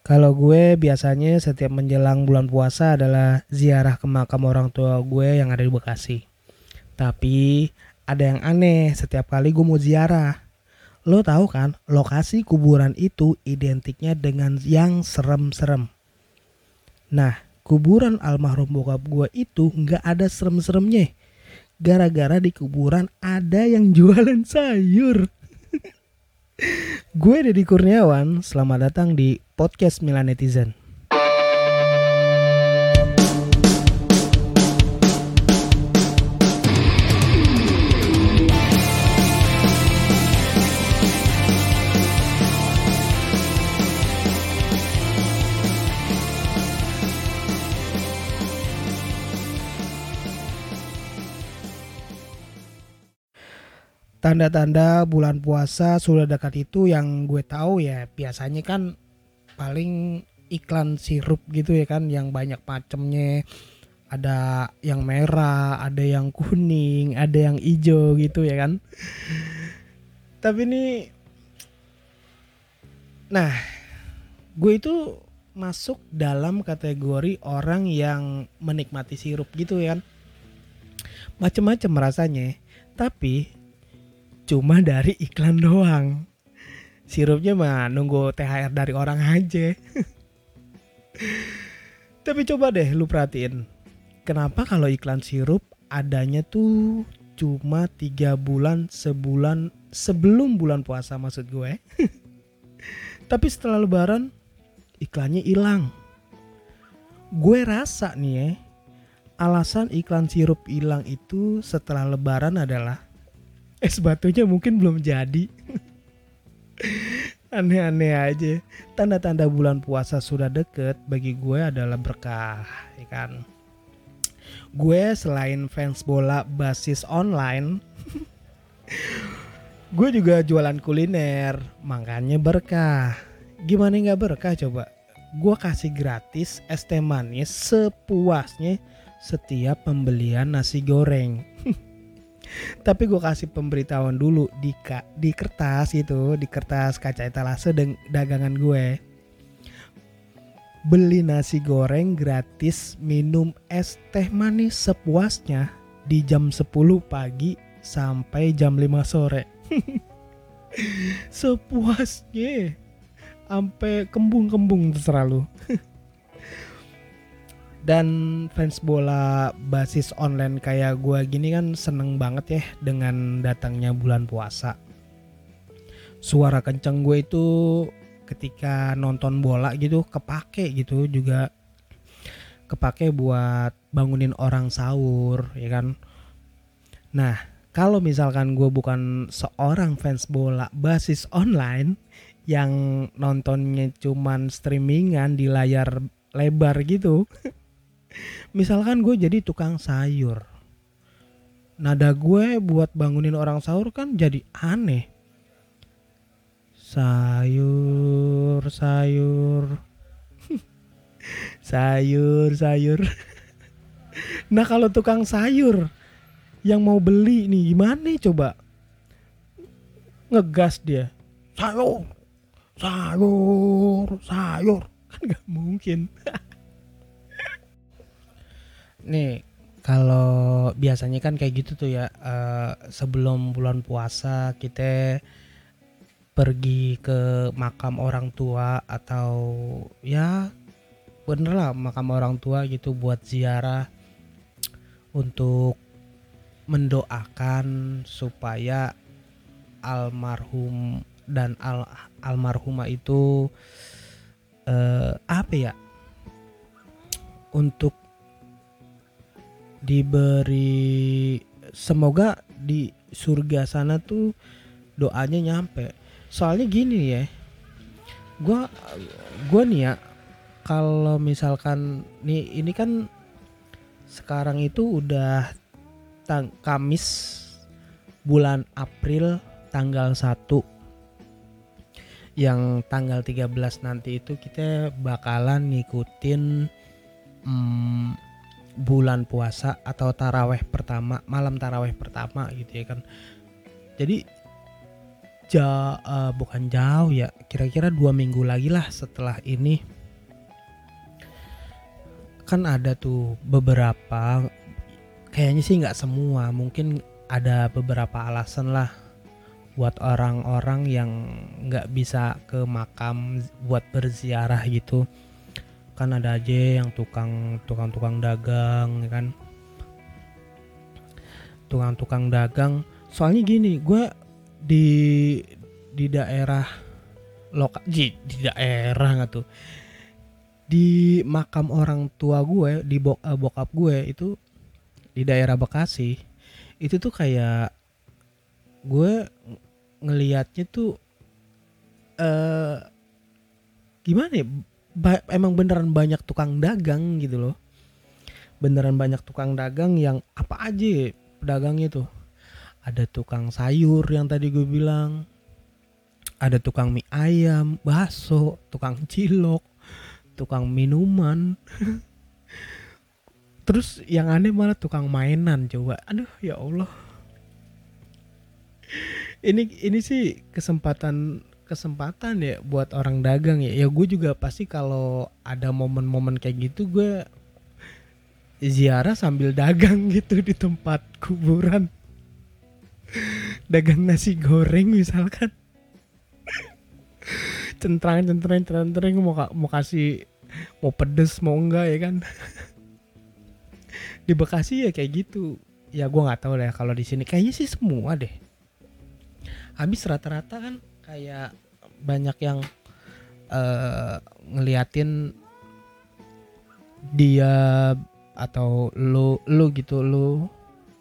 Kalau gue biasanya setiap menjelang bulan puasa adalah ziarah ke makam orang tua gue yang ada di Bekasi. Tapi ada yang aneh setiap kali gue mau ziarah. Lo tahu kan, lokasi kuburan itu identiknya dengan yang serem-serem. Nah, kuburan almarhum bokap gue itu nggak ada serem-seremnya. Gara-gara di kuburan ada yang jualan sayur. Gue Deddy Kurniawan, selamat datang di podcast Milan Netizen. Tanda-tanda bulan puasa sudah dekat itu yang gue tahu ya biasanya kan paling iklan sirup gitu ya kan yang banyak macamnya ada yang merah, ada yang kuning, ada yang hijau gitu ya kan. Tapi ini nah, gue itu masuk dalam kategori orang yang menikmati sirup gitu ya kan. Macem-macem rasanya. Tapi cuma dari iklan doang. Sirupnya mah nunggu THR dari orang aja. Tapi coba deh lu perhatiin. Kenapa kalau iklan sirup adanya tuh cuma tiga bulan sebulan sebelum bulan puasa maksud gue. Tapi setelah lebaran iklannya hilang. Gue rasa nih ya, alasan iklan sirup hilang itu setelah lebaran adalah es batunya mungkin belum jadi. Aneh-aneh aja. Tanda-tanda bulan puasa sudah deket bagi gue adalah berkah, ya kan. Gue selain fans bola basis online, gue juga jualan kuliner, makanya berkah. Gimana nggak berkah coba? Gue kasih gratis es teh manis sepuasnya setiap pembelian nasi goreng. tapi gue kasih pemberitahuan dulu di ka, di kertas itu di kertas kaca etalase dagangan gue. Beli nasi goreng gratis minum es teh manis sepuasnya di jam 10 pagi sampai jam 5 sore. Sepuasnya. Sampai kembung-kembung terserah lu dan fans bola basis online kayak gue gini kan seneng banget ya dengan datangnya bulan puasa. Suara kenceng gue itu ketika nonton bola gitu kepake gitu juga. Kepake buat bangunin orang sahur ya kan? Nah kalau misalkan gue bukan seorang fans bola basis online yang nontonnya cuman streamingan di layar lebar gitu misalkan gue jadi tukang sayur. Nada gue buat bangunin orang sahur kan jadi aneh. Sayur sayur. Sayur sayur. Nah kalau tukang sayur yang mau beli nih gimana coba? Ngegas dia. Sayur sayur sayur. Kan nggak mungkin nih kalau biasanya kan kayak gitu tuh ya uh, sebelum bulan puasa kita pergi ke makam orang tua atau ya bener lah makam orang tua gitu buat ziarah untuk mendoakan supaya almarhum dan al almarhumah itu uh, apa ya untuk diberi semoga di surga sana tuh doanya nyampe. Soalnya gini ya gue gue nih ya kalau misalkan nih ini kan sekarang itu udah tang Kamis bulan April tanggal 1 yang tanggal 13 nanti itu kita bakalan ngikutin hmm, bulan puasa atau taraweh pertama malam taraweh pertama gitu ya kan. Jadi ja uh, bukan jauh ya kira-kira dua minggu lagi lah setelah ini. Kan ada tuh beberapa kayaknya sih nggak semua mungkin ada beberapa alasan lah buat orang-orang yang nggak bisa ke makam buat berziarah gitu kan ada aja yang tukang tukang tukang dagang ya kan? Tukang-tukang dagang. Soalnya gini gue di di daerah lokal di, di daerah nggak tuh? Di makam orang tua gue di bok, uh, bokap gue itu di daerah Bekasi itu tuh kayak gue ngelihatnya tuh uh, gimana ya ba emang beneran banyak tukang dagang gitu loh. Beneran banyak tukang dagang yang apa aja pedagangnya tuh. Ada tukang sayur yang tadi gue bilang. Ada tukang mie ayam bakso tukang cilok tukang minuman. Terus yang aneh malah tukang mainan coba. Aduh ya Allah. Ini ini sih kesempatan kesempatan ya buat orang dagang ya. Ya gue juga pasti kalau ada momen-momen kayak gitu gue ziarah sambil dagang gitu di tempat kuburan. Dagang nasi goreng misalkan. Centrang centrang centrang mau mau kasih mau pedes mau enggak ya kan? Di Bekasi ya kayak gitu. Ya gue nggak tahu deh kalau di sini. Kayaknya sih semua deh. Habis rata-rata kan kayak banyak yang uh, ngeliatin dia atau lo lo gitu lo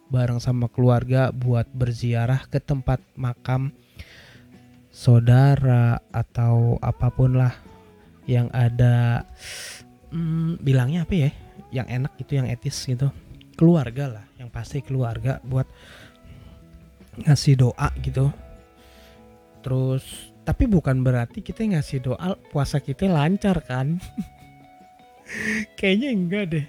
bareng sama keluarga buat berziarah ke tempat makam saudara atau apa pun lah yang ada hmm, bilangnya apa ya yang enak gitu yang etis gitu. Keluarga lah yang pasti keluarga buat ngasih doa gitu terus tapi bukan berarti kita ngasih doa puasa kita lancar kan? Kayaknya enggak deh.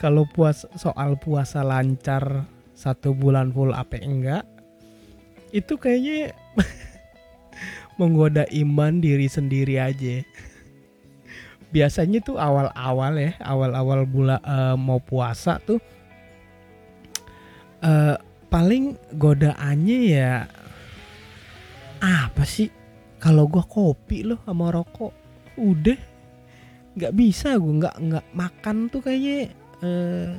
Kalau puas soal puasa lancar satu bulan full apa enggak itu kayaknya menggoda iman diri sendiri aja. Biasanya tuh awal-awal ya awal-awal bulan uh, mau puasa tuh uh, paling godaannya ya apa sih? Kalau gua kopi loh sama rokok. Udah. Nggak bisa gue nggak nggak makan tuh kayaknya uh,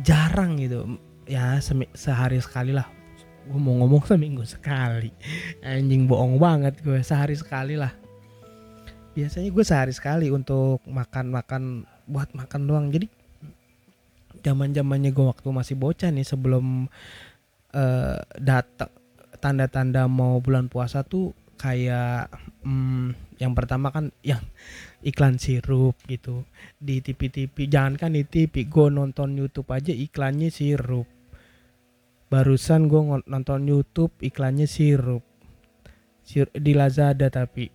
jarang gitu. Ya sehari sekali lah. Gue mau ngomong seminggu sekali. Anjing bohong banget gue sehari sekali lah. Biasanya gue sehari sekali untuk makan makan buat makan doang. Jadi zaman zamannya gue waktu masih bocah nih sebelum uh, datang tanda-tanda mau bulan puasa tuh kayak hmm, yang pertama kan yang iklan sirup gitu di TV-TV jangan kan di TV gue nonton YouTube aja iklannya sirup. Barusan gue nonton YouTube iklannya sirup. Sir di Lazada tapi.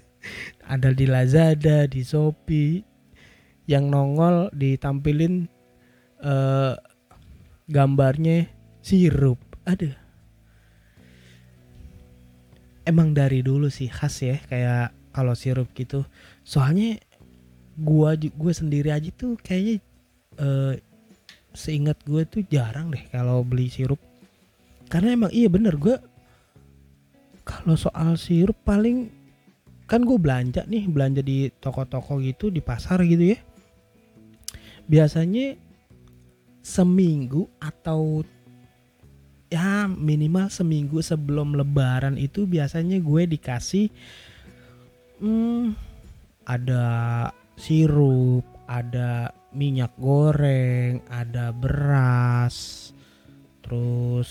Ada di Lazada di Shopee. Yang nongol ditampilin uh, gambarnya sirup. Ada emang dari dulu sih khas ya kayak kalau sirup gitu. Soalnya gua gue sendiri aja tuh kayaknya uh, seingat gue tuh jarang deh kalau beli sirup. Karena emang iya bener gue kalau soal sirup paling kan gue belanja nih belanja di toko-toko gitu di pasar gitu ya. Biasanya seminggu atau ya minimal seminggu sebelum lebaran itu biasanya gue dikasih hmm, ada sirup, ada minyak goreng, ada beras, terus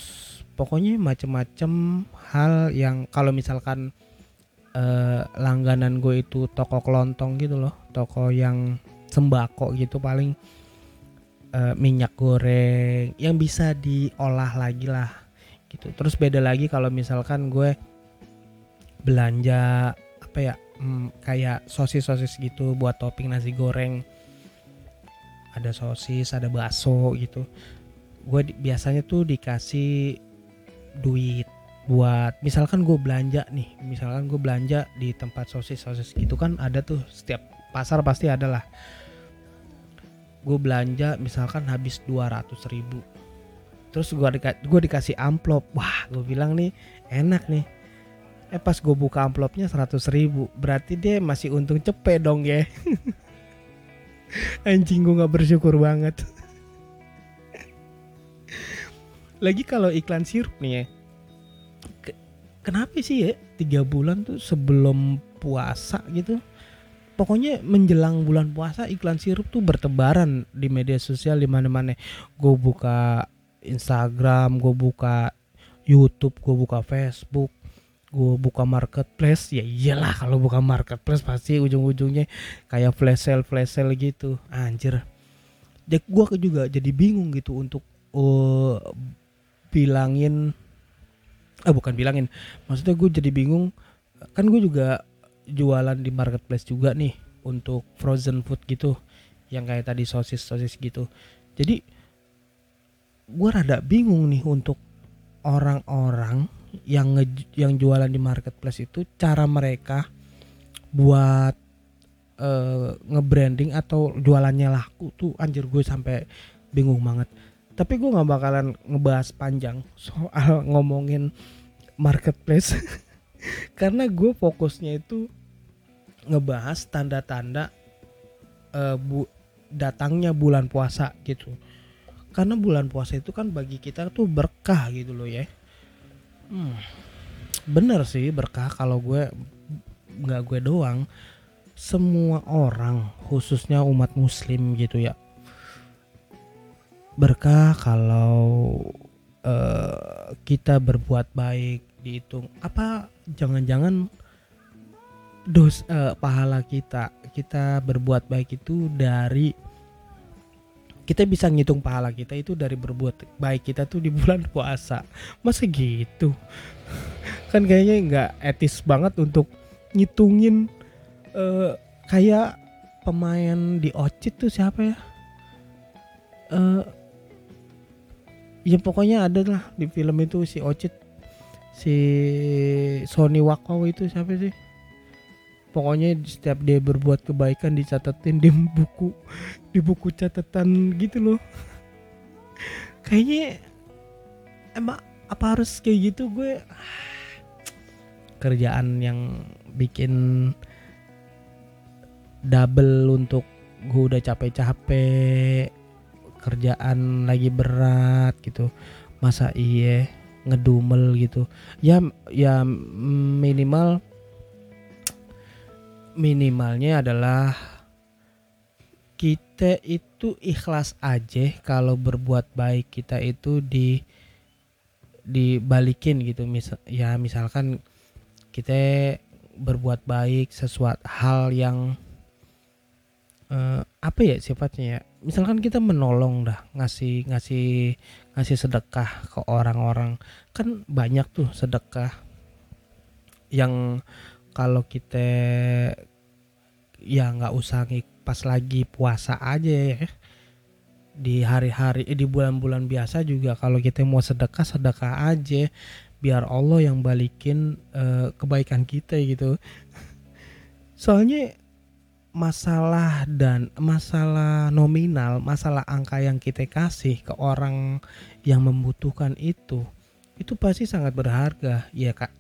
pokoknya macem-macem hal yang kalau misalkan eh, langganan gue itu toko kelontong gitu loh, toko yang sembako gitu paling eh, minyak goreng yang bisa diolah lagi lah gitu. Terus beda lagi kalau misalkan gue belanja apa ya hmm, kayak sosis-sosis gitu buat topping nasi goreng. Ada sosis ada bakso gitu. Gue di, biasanya tuh dikasih duit buat misalkan gue belanja nih misalkan gue belanja di tempat sosis sosis gitu kan ada tuh setiap pasar pasti ada lah gue belanja misalkan habis 200 ribu. Terus gue dika dikasih amplop. Wah gue bilang nih enak nih. Eh pas gue buka amplopnya 100 ribu berarti dia masih untung cepet dong ya. Anjing gue nggak bersyukur banget. Lagi kalau iklan sirup nih ya. Kenapa sih ya tiga bulan tuh sebelum puasa gitu pokoknya menjelang bulan puasa iklan sirup tuh bertebaran di media sosial di mana-mana. Gue buka Instagram, gue buka YouTube, gue buka Facebook, gue buka marketplace. Ya iyalah kalau buka marketplace pasti ujung-ujungnya kayak flash sale flash sale gitu. Anjir. Ya gue juga jadi bingung gitu untuk uh, bilangin ah bukan bilangin maksudnya gue jadi bingung kan gue juga jualan di marketplace juga nih untuk frozen food gitu yang kayak tadi sosis sosis gitu. Jadi gue rada bingung nih untuk orang-orang yang nge, yang jualan di marketplace itu cara mereka buat uh, nge-branding atau jualannya laku tuh anjir gue sampai bingung banget. Tapi gue nggak bakalan ngebahas panjang soal ngomongin marketplace karena gue fokusnya itu ngebahas tanda-tanda uh, bu datangnya bulan puasa gitu. Karena bulan puasa itu kan bagi kita tuh berkah gitu loh ya. Hmm, bener sih berkah kalau gue nggak gue doang. Semua orang khususnya umat muslim gitu ya. Berkah kalau uh, kita berbuat baik dihitung. Apa jangan-jangan dos uh, pahala kita kita berbuat baik itu dari kita bisa ngitung pahala kita itu dari berbuat baik kita tuh di bulan puasa. Masa gitu? Kan kayaknya nggak etis banget untuk ngitungin uh, kayak pemain di Ocit tuh siapa ya? Uh, ya pokoknya ada lah di film itu si Ocit si Sony Wakau itu siapa sih? Pokoknya setiap dia berbuat kebaikan dicatetin di buku di buku catatan gitu loh. Kayaknya emang apa harus kayak gitu? Gue kerjaan yang bikin double untuk gue udah capek-capek kerjaan lagi berat gitu. Masa iya ngedumel gitu. Ya ya minimal minimalnya adalah kita itu ikhlas aja kalau berbuat baik. Kita itu di dibalikin gitu. Misal ya misalkan kita berbuat baik sesuatu hal yang uh, apa ya sifatnya ya? Misalkan kita menolong dah ngasih ngasih ngasih sedekah ke orang-orang. Kan banyak tuh sedekah yang kalau kita ya nggak usah pas lagi puasa aja ya. Di hari-hari eh, di bulan-bulan biasa juga kalau kita mau sedekah sedekah aja. Biar Allah yang balikin uh, kebaikan kita gitu. Soalnya masalah dan masalah nominal, masalah angka yang kita kasih ke orang yang membutuhkan itu, itu pasti sangat berharga, ya kak.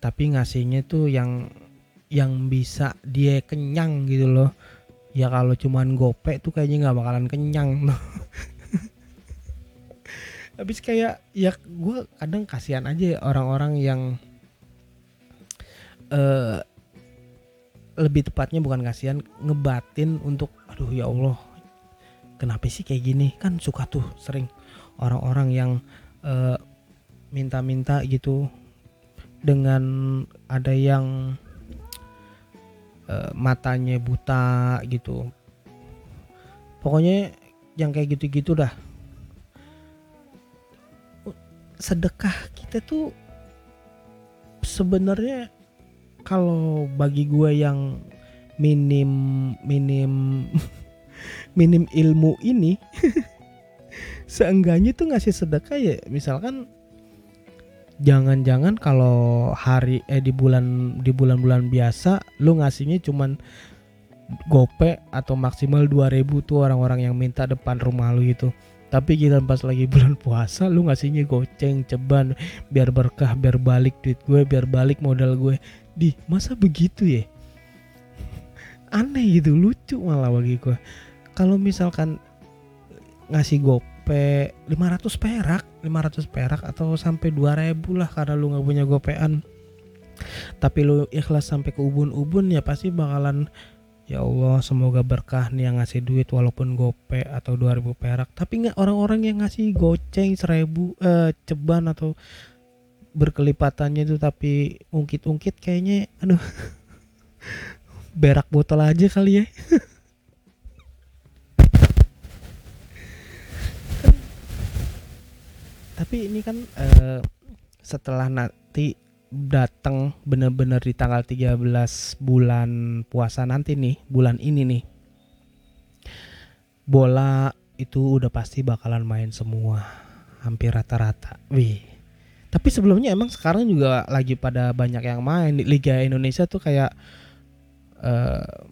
Tapi ngasihnya tuh yang yang bisa dia kenyang gitu loh. Ya kalau cuman gope tuh kayaknya nggak bakalan kenyang loh. Habis kayak ya gue kadang kasihan aja orang-orang yang uh, lebih tepatnya bukan kasihan ngebatin untuk aduh ya Allah kenapa sih kayak gini? Kan suka tuh sering orang-orang yang eh, minta-minta gitu dengan ada yang uh, matanya buta gitu. Pokoknya yang kayak gitu-gitu dah. Sedekah kita tuh sebenarnya kalau bagi gue yang minim minim minim ilmu ini seenggaknya tuh ngasih sedekah ya. Misalkan jangan-jangan kalau hari eh di bulan di bulan-bulan biasa lu ngasihnya cuman gope atau maksimal 2000 tuh orang-orang yang minta depan rumah lu gitu tapi kita pas lagi bulan puasa lu ngasihnya goceng ceban biar berkah biar balik duit gue biar balik modal gue. Di masa begitu ya? Aneh gitu lucu malah bagi gue. Kalau misalkan ngasih gope 500 perak 500 perak atau sampai 2000 lah karena lu nggak punya gopean. Tapi lu ikhlas sampai ke ubun-ubun ya pasti bakalan ya Allah semoga berkah nih yang ngasih duit walaupun gope atau 2000 perak. Tapi nggak orang-orang yang ngasih goceng seribu eh, ceban atau berkelipatannya itu tapi ungkit-ungkit kayaknya aduh berak botol aja kali ya. Tapi ini kan uh, setelah nanti datang bener-bener di tanggal 13 bulan puasa nanti nih bulan ini nih bola itu udah pasti bakalan main semua hampir rata-rata wih tapi sebelumnya emang sekarang juga lagi pada banyak yang main di Liga Indonesia tuh kayak uh,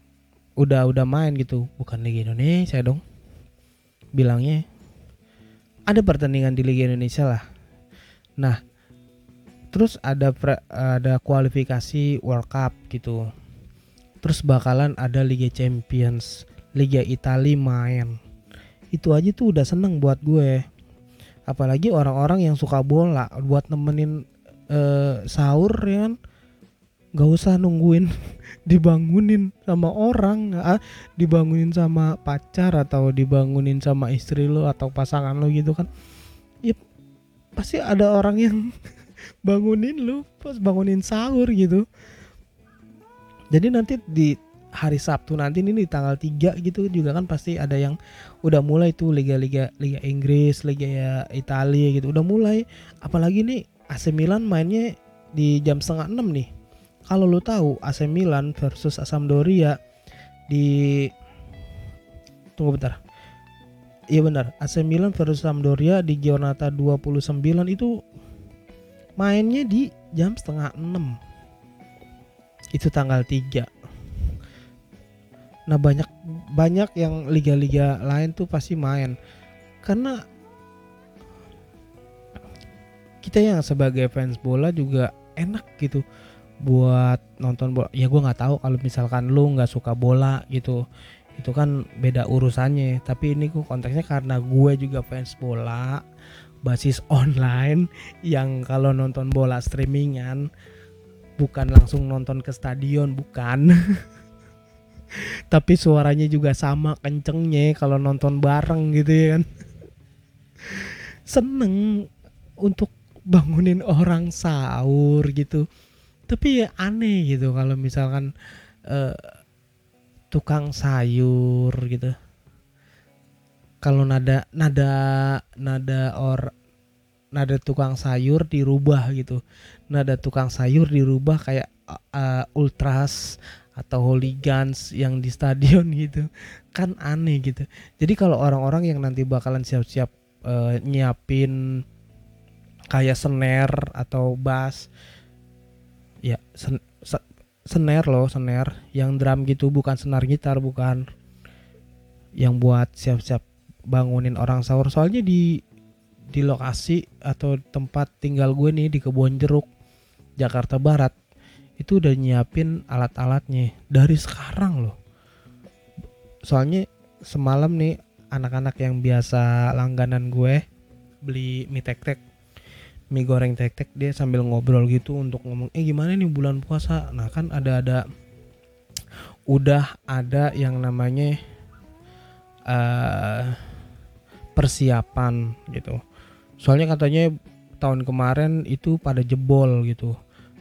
udah udah main gitu bukan Liga Indonesia dong bilangnya ada pertandingan di Liga Indonesia lah. Nah, terus ada pre, ada kualifikasi World Cup gitu. Terus bakalan ada Liga Champions, Liga Italia main. Itu aja tuh udah seneng buat gue. Apalagi orang-orang yang suka bola buat nemenin uh, sahur ya kan. Gak usah nungguin dibangunin sama orang ah, dibangunin sama pacar atau dibangunin sama istri lo atau pasangan lo gitu kan ya pasti ada orang yang bangunin lo pas bangunin sahur gitu. Jadi nanti di hari Sabtu nanti ini di tanggal 3 gitu juga kan pasti ada yang udah mulai tuh liga-liga Liga Inggris, Liga Italia gitu udah mulai. Apalagi nih AC Milan mainnya di jam setengah 6 nih. Kalau lu tahu AC Milan versus Sampdoria di tunggu bentar. Iya benar, AC Milan versus Sampdoria di Giornata 29 itu mainnya di jam setengah 6. Itu tanggal 3. Nah, banyak banyak yang liga-liga lain tuh pasti main. Karena kita yang sebagai fans bola juga enak gitu buat nonton bola ya gue nggak tahu kalau misalkan lu nggak suka bola gitu itu kan beda urusannya tapi ini gue konteksnya karena gue juga fans bola basis online yang kalau nonton bola streamingan bukan langsung nonton ke stadion bukan. Tapi suaranya juga sama kencengnya kalau nonton bareng gitu ya kan. Seneng untuk bangunin orang sahur gitu. Tapi ya aneh gitu kalau misalkan uh, tukang sayur gitu kalau nada nada nada or nada tukang sayur dirubah gitu. Nada tukang sayur dirubah kayak uh, ultras atau hooligans yang di stadion gitu. Kan aneh gitu. Jadi kalau orang-orang yang nanti bakalan siap-siap uh, nyiapin kayak snare atau bass ya sen, snare loh snare yang drum gitu bukan senar gitar bukan. Yang buat siap-siap bangunin orang sahur. Soalnya di di lokasi atau tempat tinggal gue nih di kebun jeruk Jakarta Barat itu udah nyiapin alat-alatnya dari sekarang loh. Soalnya semalam nih anak-anak yang biasa langganan gue beli mie tek tek mie goreng tek-tek dia sambil ngobrol gitu untuk ngomong eh gimana nih bulan puasa? Nah kan ada ada udah ada yang namanya uh, persiapan gitu. Soalnya katanya tahun kemarin itu pada jebol gitu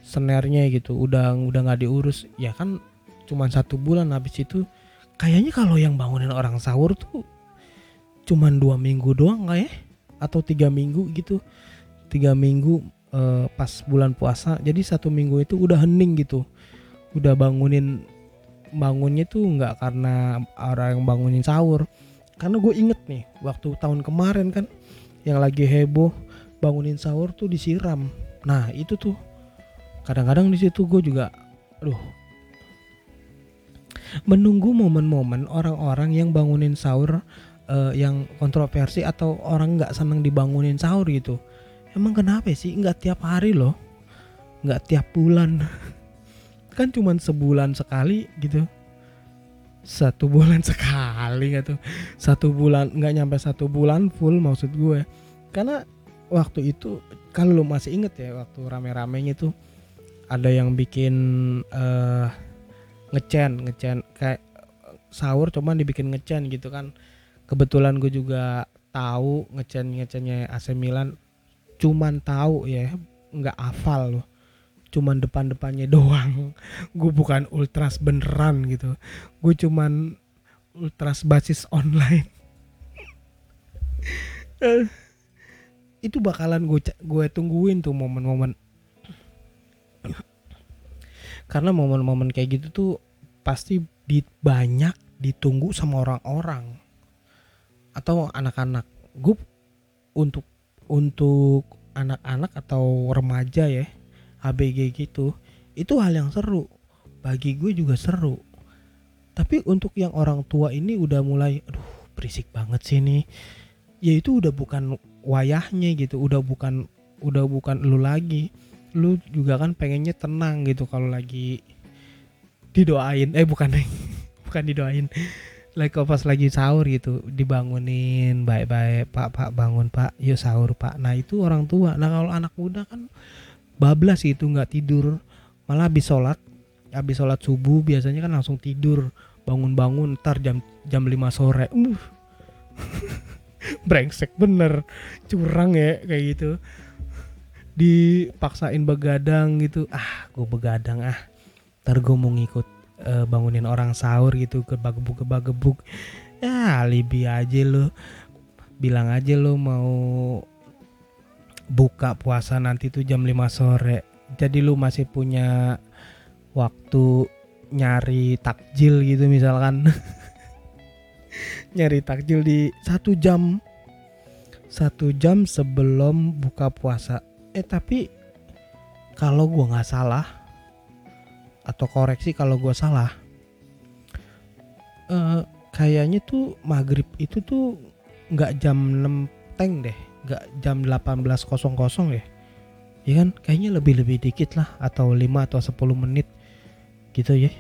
senernya gitu udah udah nggak diurus. Ya kan cuman satu bulan habis itu kayaknya kalau yang bangunin orang sahur tuh cuman dua minggu doang nggak ya? Atau tiga minggu gitu. Tiga minggu uh, pas bulan puasa. Jadi satu minggu itu udah hening gitu. Udah bangunin bangunnya tuh nggak karena orang yang bangunin sahur karena gue inget nih waktu tahun kemarin kan yang lagi heboh bangunin sahur tuh disiram. Nah itu tuh kadang-kadang di situ gue juga aduh. Menunggu momen-momen orang-orang yang bangunin sahur uh, yang kontroversi atau orang nggak seneng dibangunin sahur gitu. Emang kenapa sih? Nggak tiap hari loh. Nggak tiap bulan. Kan cuman sebulan sekali gitu satu bulan sekali gitu satu bulan nggak nyampe satu bulan full maksud gue. Karena waktu itu kalau lo masih inget ya waktu rame-ramenya itu ada yang bikin uh, ngecen ngecen kayak sahur cuman dibikin ngecen gitu kan. Kebetulan gue juga tahu ngecen ngecennya AC Milan. Cuman tahu ya nggak hafal loh cuman depan-depannya doang. Gue bukan ultras beneran gitu. Gue cuman ultras basis online. Itu bakalan gue gue tungguin tuh momen-momen. Karena momen-momen kayak gitu tuh pasti di, banyak ditunggu sama orang-orang. Atau anak-anak. Gue untuk untuk anak-anak atau remaja ya ABG gitu itu hal yang seru. Bagi gue juga seru. Tapi untuk yang orang tua ini udah mulai aduh berisik banget sih nih ya itu udah bukan wayahnya gitu udah bukan udah bukan lu lagi. Lu juga kan pengennya tenang gitu kalau lagi didoain. Eh bukan bukan didoain. Like pas lagi sahur gitu dibangunin baik-baik pak pak bangun pak. Yuk sahur pak. Nah itu orang tua. Nah kalau anak muda kan bablas itu nggak tidur. Malah habis sholat habis sholat subuh biasanya kan langsung tidur. Bangun-bangun ntar jam jam 5 sore. Uh. brengsek bener. Curang ya kayak gitu. Dipaksain begadang gitu. Ah gue begadang ah. Ntar gue mau ngikut uh, bangunin orang sahur gitu ke bagebuk ke bagebuk ya alibi aja lo bilang aja lo mau buka puasa nanti tuh jam 5 sore. Jadi lu masih punya waktu nyari takjil gitu misalkan. Nyari takjil di satu jam. Satu jam sebelum buka puasa. Eh tapi kalau gua nggak salah atau koreksi kalau gua salah eh, kayaknya tuh maghrib itu tuh nggak jam 6 teng deh nggak jam 18.00 ya? Ya kan? Kayaknya lebih-lebih dikit lah atau 5 atau 10 menit gitu ya.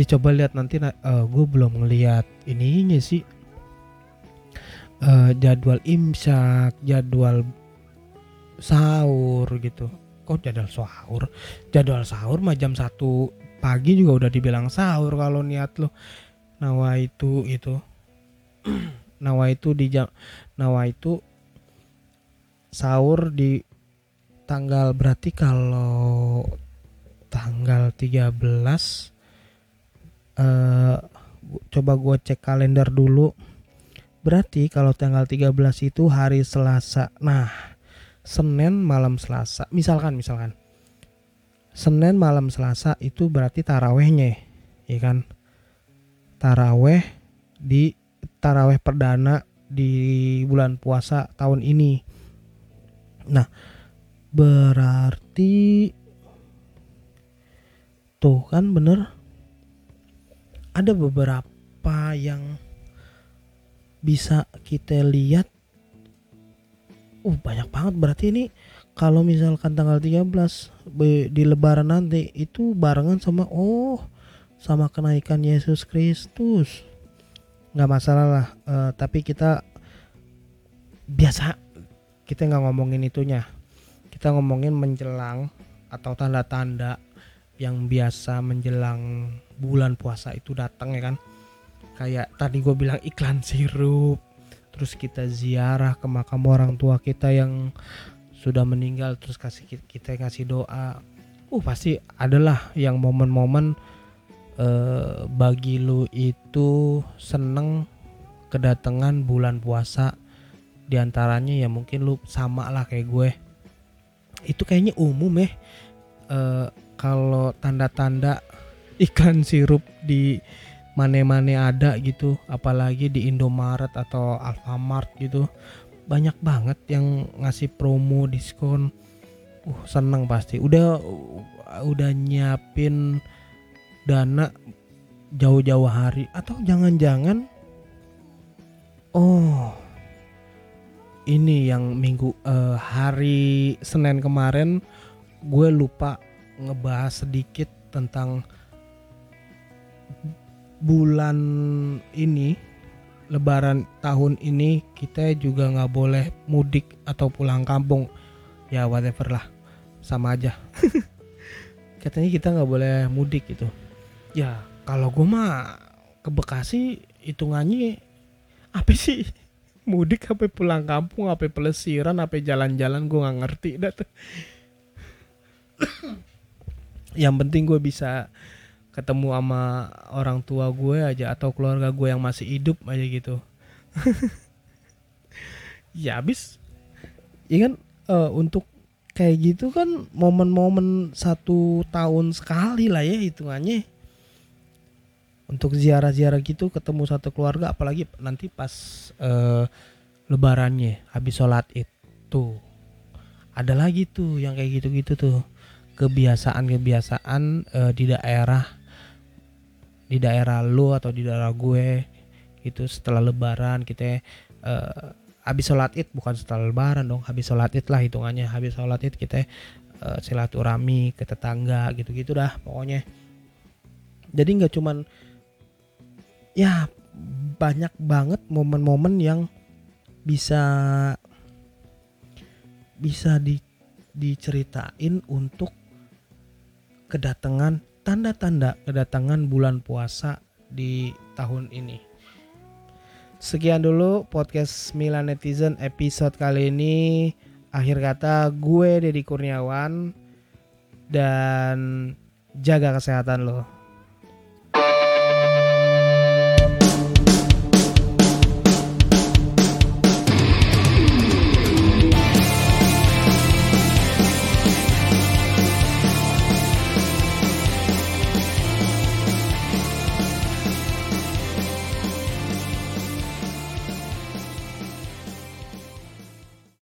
Ya coba lihat nanti uh, eh, gue belum ngeliat ininya sih. Uh, jadwal imsak jadwal sahur gitu. Kok jadwal sahur? Jadwal sahur mah jam satu pagi juga udah dibilang sahur kalau niat lo nawa itu itu. Nawa itu di jam nawa itu sahur di tanggal berarti kalau tanggal 13 eh coba gue cek kalender dulu. Berarti kalau tanggal 13 itu hari Selasa nah Senin malam Selasa misalkan misalkan. Senin malam Selasa itu berarti tarawehnya ya kan? Taraweh di taraweh perdana di bulan puasa tahun ini Nah, berarti tuh kan bener ada beberapa yang bisa kita lihat. Uh banyak banget. Berarti ini kalau misalkan tanggal 13 di lebaran nanti itu barengan sama oh sama kenaikan Yesus Kristus. Nggak masalah lah uh, tapi kita biasa kita nggak ngomongin itunya. Kita ngomongin menjelang atau tanda-tanda yang biasa menjelang bulan puasa itu datang ya kan? Kayak tadi gue bilang iklan sirup terus kita ziarah ke makam orang tua kita yang sudah meninggal terus kasih kita ngasih doa. Uh pasti adalah yang momen-momen uh, bagi lu itu seneng kedatangan bulan puasa di antaranya ya mungkin lu sama lah kayak gue. Itu kayaknya umum ya. E, kalau tanda-tanda iklan sirup di mana-mana ada gitu apalagi di Indomaret atau Alfamart gitu banyak banget yang ngasih promo diskon. Uh seneng pasti. Udah udah nyiapin dana jauh-jauh hari. Atau jangan-jangan oh ini yang minggu uh, hari Senin kemarin gue lupa ngebahas sedikit tentang bulan ini Lebaran tahun ini kita juga nggak boleh mudik atau pulang kampung. Ya whatever lah. Sama aja. Katanya kita nggak boleh mudik gitu. Ya kalau gue mah ke Bekasi hitungannya apa sih mudik apa pulang kampung apa pelesiran apa jalan-jalan gue nggak ngerti dah tuh. Yang penting gue bisa ketemu sama orang tua gue aja atau keluarga gue yang masih hidup aja gitu. Ya habis. Ya kan? Uh, untuk kayak gitu kan momen-momen satu tahun sekali lah ya hitungannya untuk ziarah-ziarah gitu ketemu satu keluarga apalagi nanti pas uh, lebarannya habis sholat itu. Ada lagi tuh yang kayak gitu-gitu tuh. Kebiasaan-kebiasaan uh, di daerah di daerah lu atau di daerah gue itu setelah lebaran kita uh, habis sholat id bukan setelah lebaran dong habis sholat id lah hitungannya. Habis sholat id kita uh, silaturahmi ke tetangga gitu-gitu dah pokoknya. Jadi nggak cuman ya banyak banget momen-momen yang bisa bisa di, diceritain untuk kedatangan tanda-tanda kedatangan bulan puasa di tahun ini. Sekian dulu podcast Milan Netizen episode kali ini. Akhir kata gue Deddy Kurniawan dan jaga kesehatan lo.